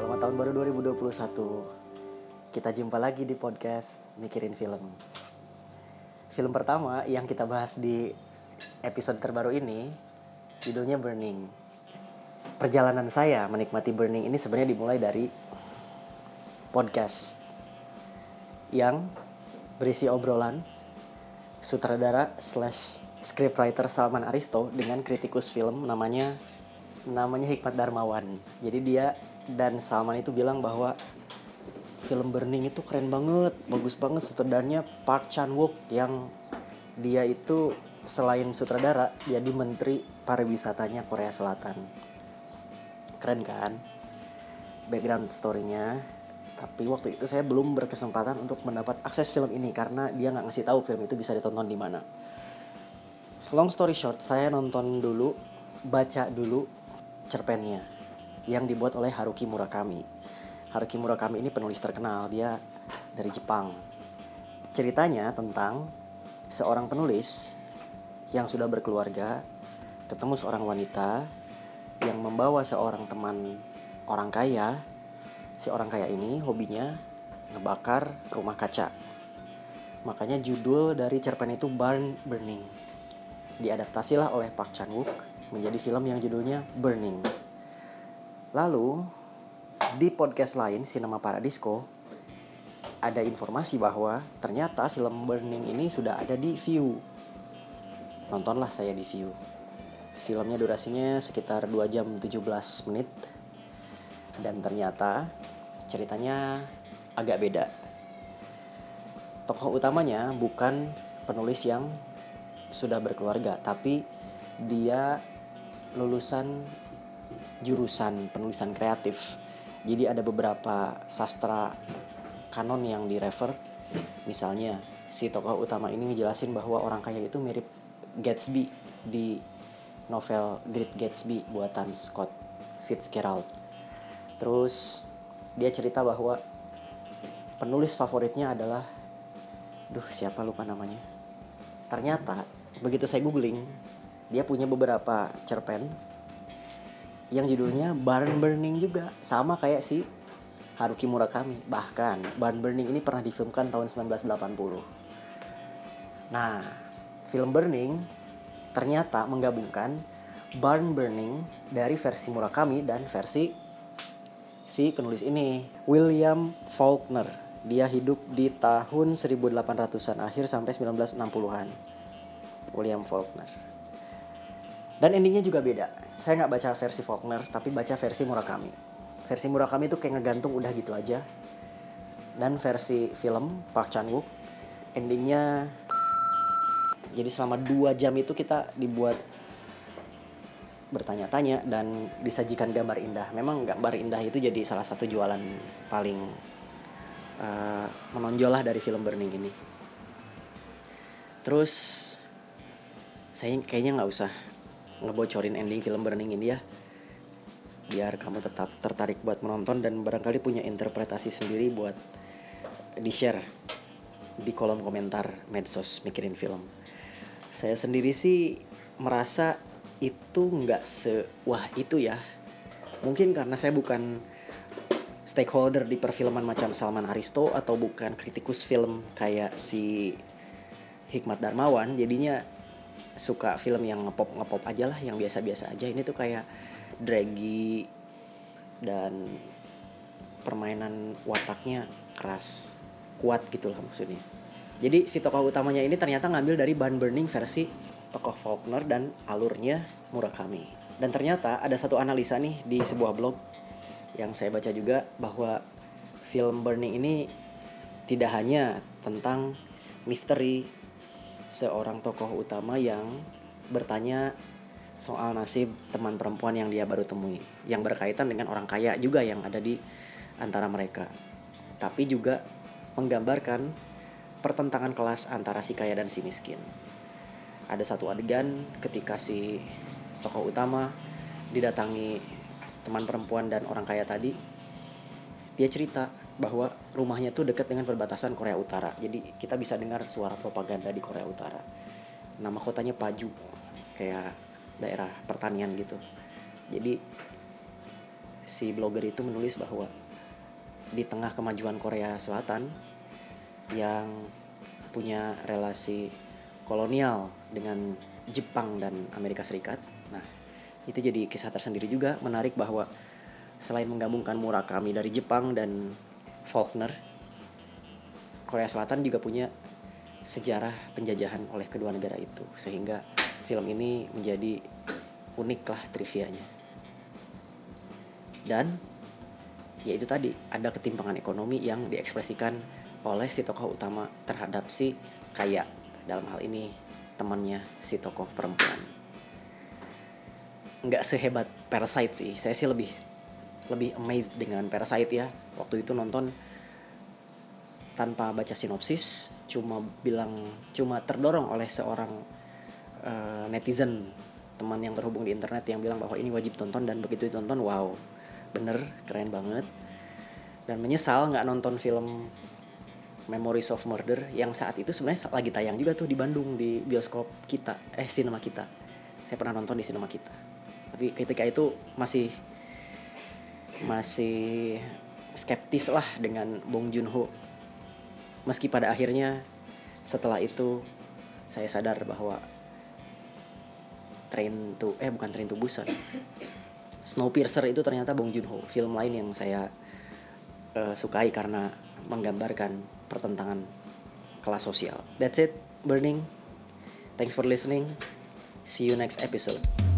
tahun baru 2021 Kita jumpa lagi di podcast Mikirin Film. Film pertama yang kita bahas di episode terbaru ini Judulnya Burning. Perjalanan saya menikmati Burning ini sebenarnya dimulai dari podcast Yang berisi obrolan sutradara slash scriptwriter Salman Aristo dengan kritikus film namanya namanya Hikmat Darmawan. Jadi dia dan Salman itu bilang bahwa film Burning itu keren banget, bagus banget sutradaranya Park Chan Wook yang dia itu selain sutradara jadi menteri pariwisatanya Korea Selatan. Keren kan? Background story-nya. Tapi waktu itu saya belum berkesempatan untuk mendapat akses film ini karena dia nggak ngasih tahu film itu bisa ditonton di mana. Long story short, saya nonton dulu, baca dulu cerpennya yang dibuat oleh Haruki Murakami. Haruki Murakami ini penulis terkenal, dia dari Jepang. Ceritanya tentang seorang penulis yang sudah berkeluarga ketemu seorang wanita yang membawa seorang teman orang kaya. Si orang kaya ini hobinya ngebakar rumah kaca. Makanya judul dari cerpen itu Barn Burning. Diadaptasilah oleh Park Chan Wook menjadi film yang judulnya Burning. Lalu di podcast lain Cinema Paradisco ada informasi bahwa ternyata film Burning ini sudah ada di View. Nontonlah saya di View. Filmnya durasinya sekitar 2 jam 17 menit. Dan ternyata ceritanya agak beda. Tokoh utamanya bukan penulis yang sudah berkeluarga, tapi dia lulusan jurusan penulisan kreatif. Jadi ada beberapa sastra kanon yang direfer. Misalnya si tokoh utama ini ngejelasin bahwa orang kaya itu mirip Gatsby di novel Great Gatsby buatan Scott Fitzgerald. Terus dia cerita bahwa penulis favoritnya adalah duh siapa lupa namanya. Ternyata begitu saya googling dia punya beberapa cerpen yang judulnya Barn Burning juga. Sama kayak si Haruki Murakami. Bahkan Barn Burning ini pernah difilmkan tahun 1980 nah film Burning ternyata menggabungkan Barn Burning dari versi Murakami dan versi si penulis ini William Faulkner. Dia hidup di tahun 1800-an akhir sampai 1960-an William Faulkner dan endingnya juga beda. Saya nggak baca versi Faulkner, tapi baca versi Murakami. Versi Murakami itu kayak ngegantung udah gitu aja. Dan versi film Park Chan Wook, endingnya jadi selama dua jam itu kita dibuat bertanya-tanya dan disajikan gambar indah. Memang gambar indah itu jadi salah satu jualan paling uh, menonjol lah dari film Burning ini. Terus saya kayaknya nggak usah ngebocorin ending film Burning ini ya biar kamu tetap tertarik buat menonton dan barangkali punya interpretasi sendiri buat di share di kolom komentar medsos mikirin film. Saya sendiri sih merasa itu nggak se wah itu ya. Mungkin karena saya bukan stakeholder di perfilman macam Salman Aristo atau bukan kritikus film kayak si Hikmat Darmawan jadinya suka film yang ngepop ngepop aja lah yang biasa-biasa aja. Ini tuh kayak draggy dan permainan wataknya keras kuat gitu lah maksudnya. Jadi si tokoh utamanya ini ternyata ngambil dari Ban Burning versi tokoh Faulkner dan alurnya Murakami. Dan ternyata ada satu analisa nih di sebuah blog yang saya baca juga bahwa film Burning ini tidak hanya tentang misteri seorang tokoh utama yang bertanya soal nasib teman perempuan yang dia baru temui yang berkaitan dengan orang kaya juga yang ada di antara mereka. Tapi juga menggambarkan pertentangan kelas antara si kaya dan si miskin. Ada satu adegan ketika si tokoh utama didatangi teman perempuan dan orang kaya tadi dia cerita bahwa rumahnya tuh dekat dengan perbatasan Korea Utara. Jadi kita bisa dengar suara propaganda di Korea Utara. Nama kotanya Paju, kayak daerah pertanian gitu. Jadi si blogger itu menulis bahwa di tengah kemajuan Korea Selatan yang punya relasi kolonial dengan Jepang dan Amerika Serikat. Nah, itu jadi kisah tersendiri juga menarik bahwa selain menggabungkan Murakami dari Jepang dan Faulkner, Korea Selatan juga punya sejarah penjajahan oleh kedua negara itu sehingga film ini menjadi unik lah trivianya. Dan ya itu tadi ada ketimpangan ekonomi yang diekspresikan oleh si tokoh utama terhadap si kaya dalam hal ini temannya si tokoh perempuan nggak sehebat Parasite sih saya sih lebih lebih amazed dengan Parasite ya. Waktu itu nonton tanpa baca sinopsis cuma bilang cuma terdorong oleh seorang uh, netizen teman yang terhubung di internet yang bilang bahwa ini wajib tonton dan begitu ditonton wow bener keren banget. Dan menyesal nggak nonton film Memories of Murder yang saat itu sebenarnya lagi tayang juga tuh di Bandung di bioskop kita eh sinema kita. Saya pernah nonton di sinema kita. Tapi ketika itu masih masih skeptis lah dengan Bong Joon Ho meski pada akhirnya setelah itu saya sadar bahwa Train to eh bukan Train to Busan. Snowpiercer itu ternyata Bong Joon Ho film lain yang saya uh, sukai karena menggambarkan pertentangan kelas sosial. That's it burning. Thanks for listening. See you next episode